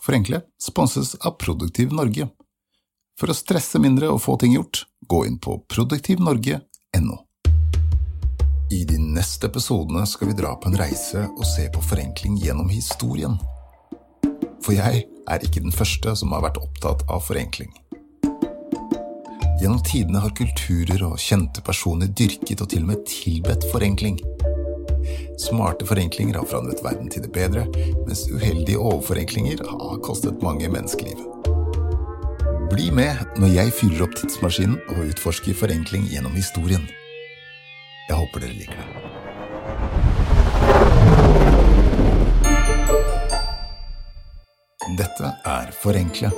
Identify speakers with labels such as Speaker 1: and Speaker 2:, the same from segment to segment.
Speaker 1: Forenkle sponses av Produktiv Norge. For å stresse mindre og få ting gjort, gå inn på produktivnorge.no. I de neste episodene skal vi dra på en reise og se på forenkling gjennom historien. For jeg er ikke den første som har vært opptatt av forenkling. Gjennom tidene har kulturer og kjente personer dyrket og til og med tilbedt forenkling. Smarte forenklinger har forandret verden til det bedre, mens uheldige overforenklinger har kostet mange menneskeliv. Bli med når jeg fyller opp tidsmaskinen og utforsker forenkling gjennom historien. Jeg håper dere liker det. Dette er Forenkle,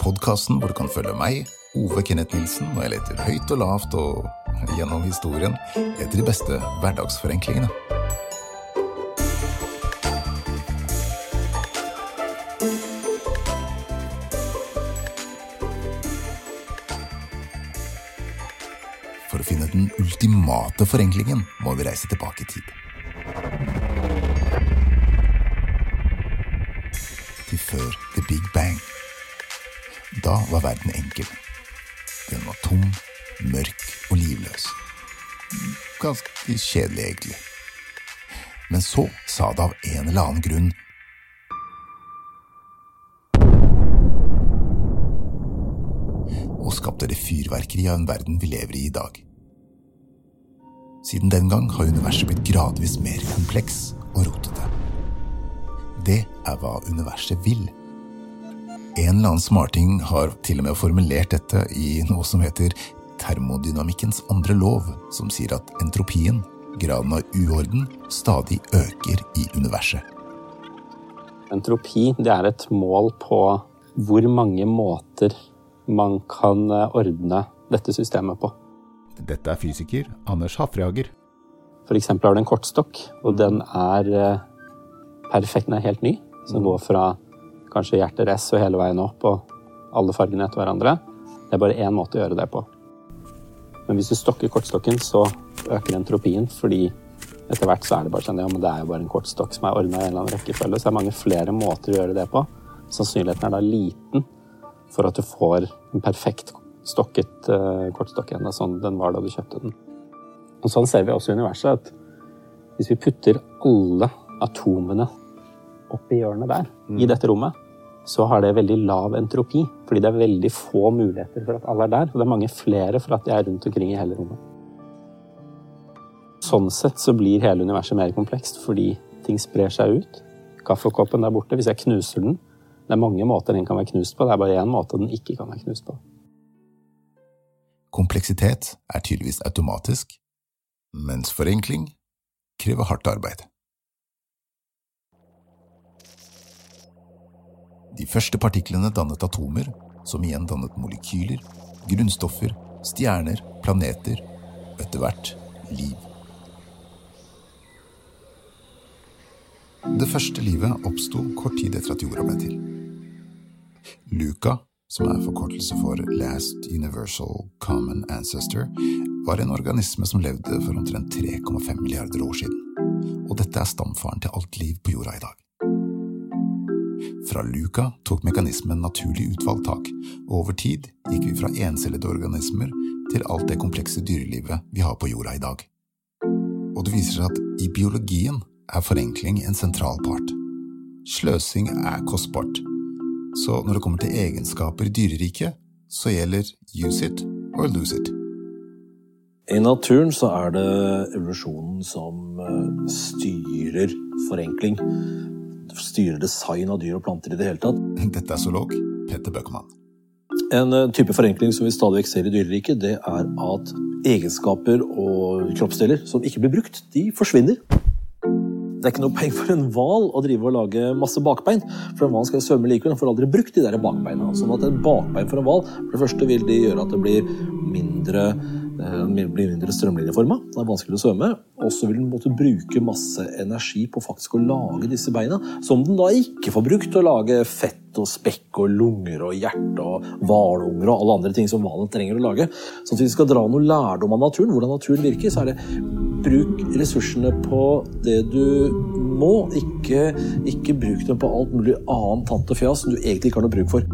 Speaker 1: podkasten hvor du kan følge meg, Ove Kenneth Nilsen, når jeg leter høyt og lavt og gjennom historien etter de beste hverdagsforenklingene. Ultimate forenklingen må vi reise tilbake i tid. Til før The Big Bang. Da var verden enkel. Den var tom, mørk og livløs. Ganske kjedelig, egentlig. Men så sa det av en eller annen grunn og skapte det fyrverkeri av en verden vi lever i i dag. Siden den gang har universet blitt gradvis mer kompleks og rotete. Det er hva universet vil. En eller annen smarting har til og med formulert dette i noe som heter termodynamikkens andre lov, som sier at entropien, graden av uorden, stadig øker i universet.
Speaker 2: Entropi det er et mål på hvor mange måter man kan ordne dette systemet på.
Speaker 1: Dette er fysiker Anders Hafrehager.
Speaker 2: For eksempel har du en kortstokk, og den er eh, perfekt, den er helt ny. Som går fra kanskje hjertet S og hele veien opp, og alle fargene etter hverandre. Det er bare én måte å gjøre det på. Men hvis du stokker kortstokken, så øker entropien, fordi etter hvert så er det bare sånn ja, men det er jo bare en kortstokk som er ordna i en eller annen rekkefølge. Så det er mange flere måter å gjøre det på. Sannsynligheten er da liten for at du får en perfekt stokket uh, kortstokken. Det er sånn den var da du kjøpte den. Og sånn ser vi også i universet at hvis vi putter alle atomene opp i hjørnet der, mm. i dette rommet, så har det veldig lav entropi. Fordi det er veldig få muligheter for at alle er der. Og det er mange flere for at de er rundt omkring i hele rommet. Sånn sett så blir hele universet mer komplekst fordi ting sprer seg ut. Kaffekoppen der borte, hvis jeg knuser den Det er mange måter den kan være knust på, det er bare én måte den ikke kan være knust på.
Speaker 1: Kompleksitet er tydeligvis automatisk, mens forenkling krever hardt arbeid. De første partiklene dannet atomer, som igjen dannet molekyler, grunnstoffer, stjerner, planeter og etter hvert liv. Det første livet oppsto kort tid etter at jorda ble til. Luca, som er forkortelse for Last Universal Common Ancestor, var en organisme som levde for omtrent 3,5 milliarder år siden. Og dette er stamfaren til alt liv på jorda i dag. Fra Luca tok mekanismen naturlig utvalgt tak, og over tid gikk vi fra encellede organismer til alt det komplekse dyrelivet vi har på jorda i dag. Og det viser seg at i biologien er forenkling en sentral part. Sløsing er kostbart, så når det kommer til egenskaper i dyreriket, så gjelder use it or lose it.
Speaker 3: I naturen så er det evolusjonen som eh, styrer forenkling styrer design av dyr og planter i det hele tatt.
Speaker 1: Dette er zoolog Petter Bøckmann.
Speaker 3: En eh, type forenkling som vi stadig ser i dyreriket, det er at egenskaper og kroppsdeler som ikke blir brukt, de forsvinner. Det er ikke noe poeng for en hval å drive og lage masse bakbein. For en hval skal svømme likevel, den får aldri brukt de der bakbeina. Sånn at et bakbein for en hval for det første vil de gjøre at det blir mindre Eh, blir mindre strømlinjeforma, det er vanskelig å svømme. Og så vil den måtte bruke masse energi på faktisk å lage disse beina, som den da ikke får brukt til å lage fett og spekk og lunger og hjerte og hvalunger og alle andre ting som hvalen trenger å lage. Så hvis vi skal dra noe lærdom av naturen, hvordan naturen virker, så er det bruk ressursene på det du må. Ikke, ikke bruk dem på alt mulig annet tant og fjas som du egentlig ikke har noe bruk for.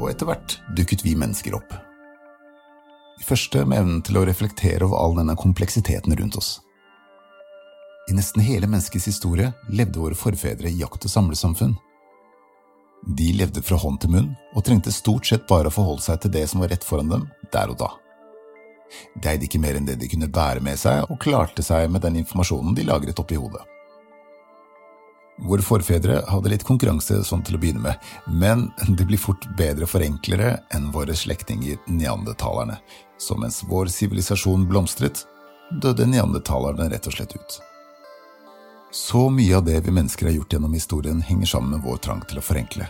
Speaker 1: Og etter hvert dukket vi mennesker opp. De første med evnen til å reflektere over all denne kompleksiteten rundt oss. I nesten hele menneskets historie levde våre forfedre i jakt- og samlesamfunn. De levde fra hånd til munn og trengte stort sett bare å forholde seg til det som var rett foran dem, der og da. De eide ikke mer enn det de kunne bære med seg, og klarte seg med den informasjonen de lagret oppi hodet. Våre forfedre hadde litt konkurranse sånn til å begynne med, men de blir fort bedre forenklere enn våre slektninger neandertalerne, så mens vår sivilisasjon blomstret, døde neandertalerne rett og slett ut. Så mye av det vi mennesker har gjort gjennom historien, henger sammen med vår trang til å forenkle.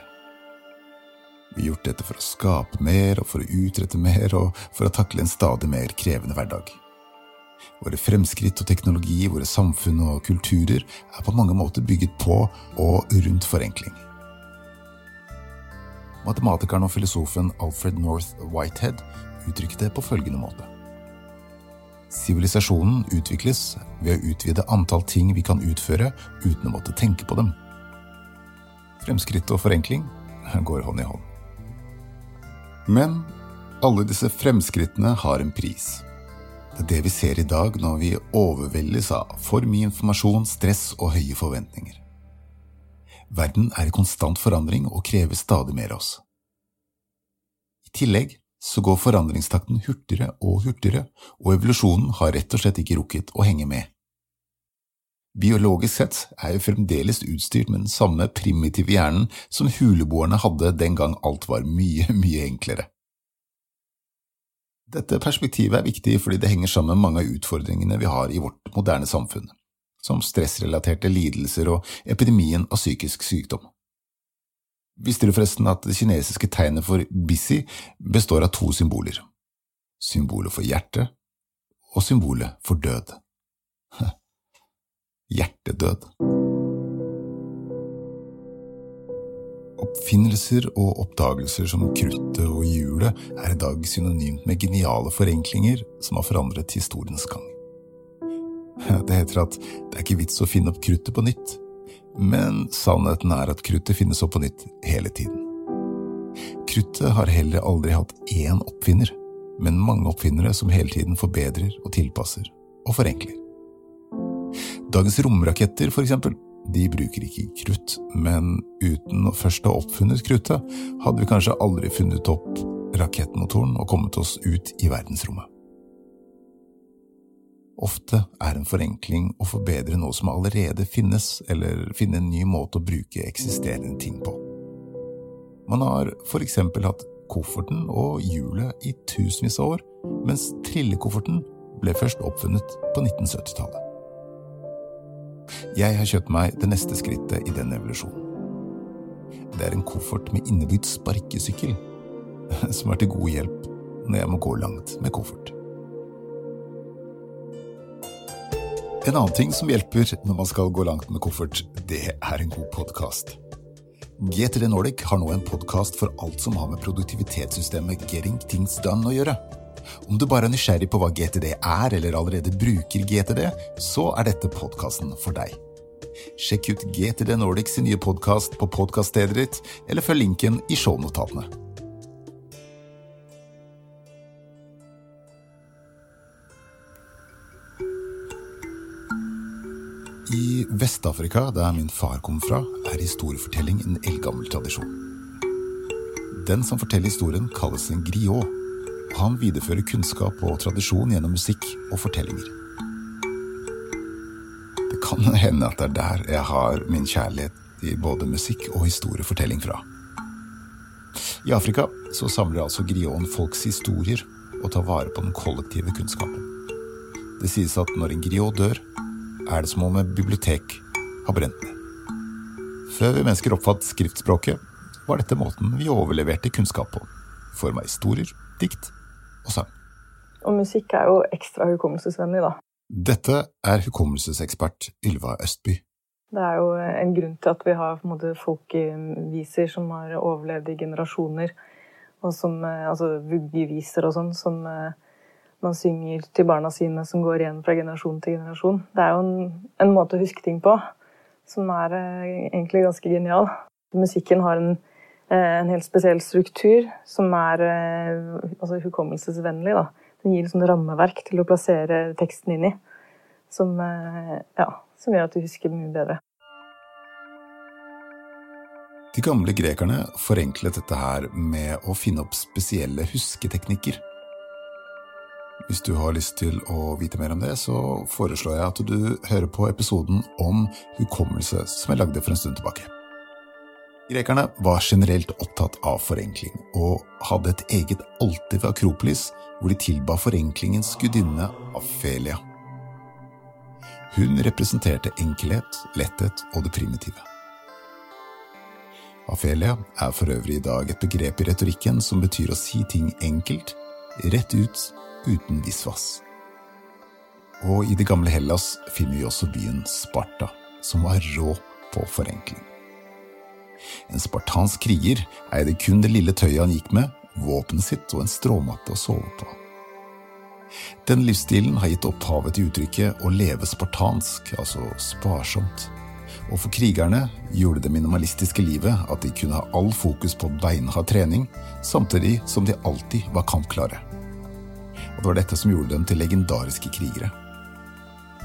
Speaker 1: Vi har gjort dette for å skape mer og for å utrette mer og for å takle en stadig mer krevende hverdag. Våre fremskritt og teknologi, våre samfunn og kulturer er på mange måter bygget på og rundt forenkling. Matematikeren og filosofen Alfred North Whitehead uttrykte det på følgende måte. Sivilisasjonen utvikles ved å utvide antall ting vi kan utføre uten å måtte tenke på dem. Fremskritt og forenkling går hånd i hånd. Men alle disse fremskrittene har en pris. Det er det vi ser i dag når vi overveldes av for mye informasjon, stress og høye forventninger. Verden er i konstant forandring og krever stadig mer av oss. I tillegg så går forandringstakten hurtigere og hurtigere, og evolusjonen har rett og slett ikke rukket å henge med. Biologisk sett er jo fremdeles utstyrt med den samme primitive hjernen som huleboerne hadde den gang alt var mye, mye enklere. Dette perspektivet er viktig fordi det henger sammen med mange av utfordringene vi har i vårt moderne samfunn, som stressrelaterte lidelser og epidemien av psykisk sykdom. Visste du forresten at det kinesiske tegnet for busy består av to symboler, symbolet for hjerte og symbolet for død? Hjertedød. Oppfinnelser og oppdagelser som kruttet og hjulet er i dag synonymt med geniale forenklinger som har forandret historiens gang. Det heter at det er ikke vits å finne opp kruttet på nytt, men sannheten er at kruttet finnes opp på nytt hele tiden. Kruttet har heller aldri hatt én oppfinner, men mange oppfinnere som hele tiden forbedrer og tilpasser og forenkler. Dagens romraketter, for eksempel, de bruker ikke krutt, men uten å først ha oppfunnet kruttet, hadde vi kanskje aldri funnet opp rakettmotoren og kommet oss ut i verdensrommet. Ofte er en forenkling å forbedre noe som allerede finnes, eller finne en ny måte å bruke eksisterende ting på. Man har for eksempel hatt kofferten og hjulet i tusenvis av år, mens trillekofferten ble først oppfunnet på 1970-tallet. Jeg har kjøpt meg det neste skrittet i den evolusjonen. Det er en koffert med innebygd sparkesykkel, som er til god hjelp når jeg må gå langt med koffert. En annen ting som hjelper når man skal gå langt med koffert, det er en god podkast. GTD Nordic har nå en podkast for alt som har med produktivitetssystemet Getting Things Done å gjøre. Om du bare er nysgjerrig på hva GTD er, eller allerede bruker GTD, så er dette podkasten for deg. Sjekk ut GTD Nordics nye podkast på podkaststedet ditt, eller følg linken i shownotatene. I Vest-Afrika, der min far kom fra, er historiefortelling en eldgammel tradisjon. Den som forteller historien, kalles en griot, han viderefører kunnskap og tradisjon gjennom musikk og fortellinger. Det kan hende at det er der jeg har min kjærlighet i både musikk og historiefortelling fra. I Afrika så samler altså grioten folks historier og tar vare på den kollektive kunnskapen. Det sies at når en griot dør, er det som om et bibliotek har brent ned. Før vi mennesker oppfattet skriftspråket, var dette måten vi overleverte kunnskap på. I form av historier, dikt og sang.
Speaker 4: Og musikk er jo ekstra hukommelsesvennlig, da.
Speaker 1: Dette er hukommelsesekspert Ylva Østby.
Speaker 4: Det er jo en grunn til at vi har måte, folkeviser som har overlevd i generasjoner. Og som, altså vuggeviser og sånn, som, man synger til barna sine, som går igjen fra generasjon til generasjon. Det er jo en, en måte å huske ting på som er eh, egentlig ganske genial. Musikken har en, eh, en helt spesiell struktur som er eh, altså hukommelsesvennlig. Da. Den gir liksom rammeverk til å plassere teksten inn i, som, ja, som gjør at du husker mye bedre.
Speaker 1: De gamle grekerne forenklet dette her med å finne opp spesielle husketeknikker. Hvis du har lyst til å vite mer om det, så foreslår jeg at du hører på episoden om hukommelse som jeg lagde for en stund tilbake. Grekerne var generelt opptatt av forenkling, og hadde et eget alter ved Akropolis hvor de tilba forenklingens gudinne Afelia. Hun representerte enkelhet, letthet og det primitive. Afelia er for øvrig i dag et begrep i retorikken som betyr å si ting enkelt, rett ut uten visvas. Og i det gamle Hellas finner vi også byen Sparta, som var rå på forenkling. En spartansk kriger eide kun det lille tøyet han gikk med, våpenet sitt og en stråmatte å sove på. Den livsstilen har gitt opphavet til uttrykket å leve spartansk, altså sparsomt. Og for krigerne gjorde det minimalistiske livet at de kunne ha all fokus på beinhard trening, samtidig som de alltid var kampklare og det var dette som gjorde dem til legendariske krigere.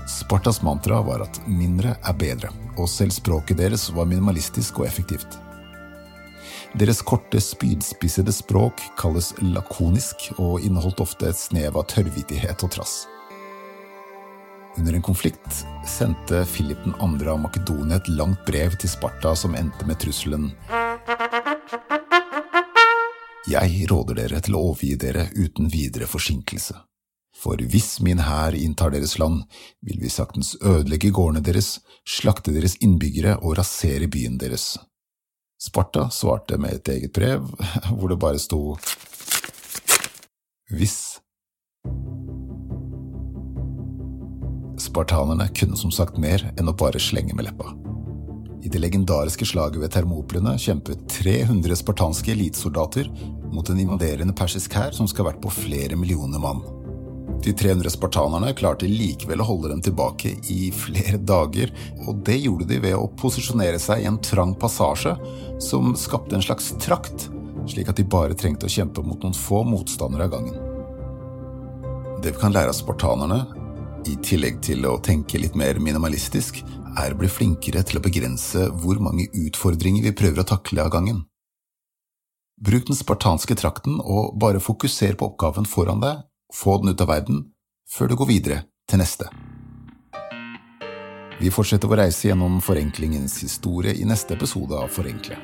Speaker 1: Spartas mantra var at mindre er bedre, og selv språket deres var minimalistisk og effektivt. Deres korte, spydspissede språk kalles lakonisk og inneholdt ofte et snev av tørrvittighet og trass. Under en konflikt sendte Philip 2. av Makedonia et langt brev til Sparta som endte med trusselen jeg råder dere til å overgi dere uten videre forsinkelse. For hvis min hær inntar deres land, vil vi saktens ødelegge gårdene deres, slakte deres innbyggere og rasere byen deres. Sparta svarte med et eget brev, hvor det bare sto Hvis. Spartanerne kunne som sagt mer enn å bare slenge med leppa. I det legendariske slaget ved Termoplene kjempet 300 spartanske elitesoldater mot en invaderende persisk hær som skal ha vært på flere millioner mann. De 300 spartanerne klarte likevel å holde dem tilbake i flere dager, og det gjorde de ved å posisjonere seg i en trang passasje som skapte en slags trakt, slik at de bare trengte å kjempe mot noen få motstandere av gangen. Det vi kan lære av spartanerne, i tillegg til å tenke litt mer minimalistisk, er å bli flinkere til å begrense hvor mange utfordringer vi prøver å takle av gangen. Bruk den spartanske trakten og bare fokuser på oppgaven foran deg, få den ut av verden, før du går videre til neste. Vi fortsetter vår reise gjennom forenklingens historie i neste episode av Forenkle.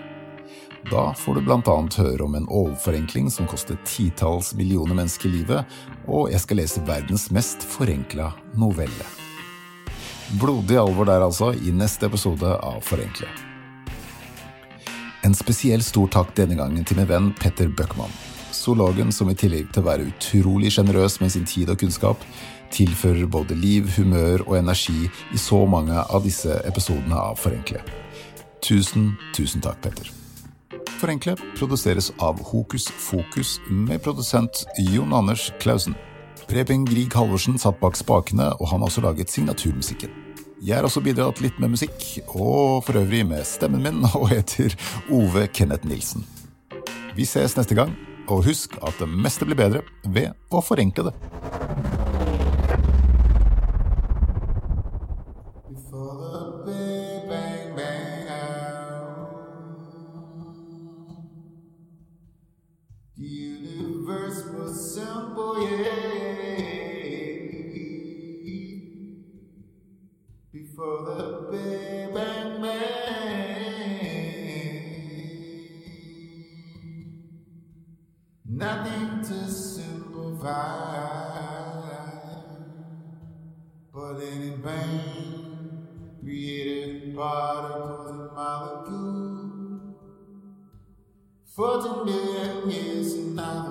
Speaker 1: Da får du blant annet høre om en overforenkling som kostet titalls millioner mennesker livet, og jeg skal lese verdens mest forenkla novelle. Blodig alvor der, altså, i neste episode av Forenkle. En spesiell stor takk denne gangen til min venn Petter Bøckmann. Zoologen som i tillegg til å være utrolig sjenerøs med sin tid og kunnskap, tilfører både liv, humør og energi i så mange av disse episodene av Forenkle. Tusen, tusen takk, Petter. Forenkle produseres av Hokus Fokus med produsent Jon Anders Klausen. Preben Grieg Halvorsen satt bak spakene, og han har også laget signaturmusikken. Jeg har også bidratt litt med musikk, og for øvrig med stemmen min, og heter Ove Kenneth Nilsen. Vi ses neste gang, og husk at det meste blir bedre ved å forenkle det.
Speaker 5: nothing to simplify, but in vain, created particles and molecules. Fortunate is another.